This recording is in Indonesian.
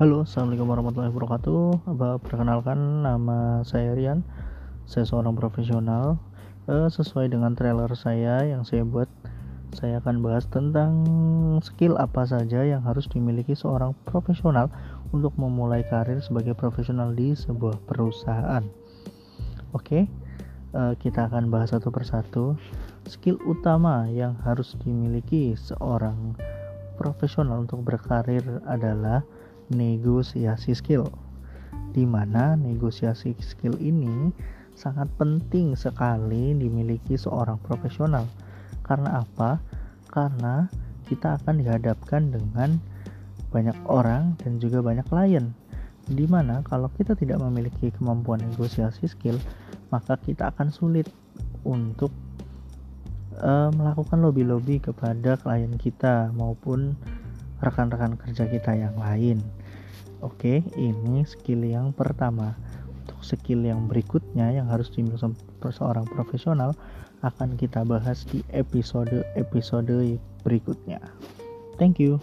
Halo, Assalamualaikum warahmatullahi wabarakatuh. Perkenalkan, nama saya Rian. Saya seorang profesional. Eh, sesuai dengan trailer saya yang saya buat, saya akan bahas tentang skill apa saja yang harus dimiliki seorang profesional untuk memulai karir sebagai profesional di sebuah perusahaan. Oke, eh, kita akan bahas satu persatu. Skill utama yang harus dimiliki seorang profesional untuk berkarir adalah negosiasi skill di mana negosiasi skill ini sangat penting sekali dimiliki seorang profesional karena apa? karena kita akan dihadapkan dengan banyak orang dan juga banyak klien di mana kalau kita tidak memiliki kemampuan negosiasi skill maka kita akan sulit untuk uh, melakukan lobby-lobby kepada klien kita maupun rekan-rekan kerja kita yang lain. Oke, ini skill yang pertama. Untuk skill yang berikutnya yang harus dimiliki seorang profesional akan kita bahas di episode-episode berikutnya. Thank you.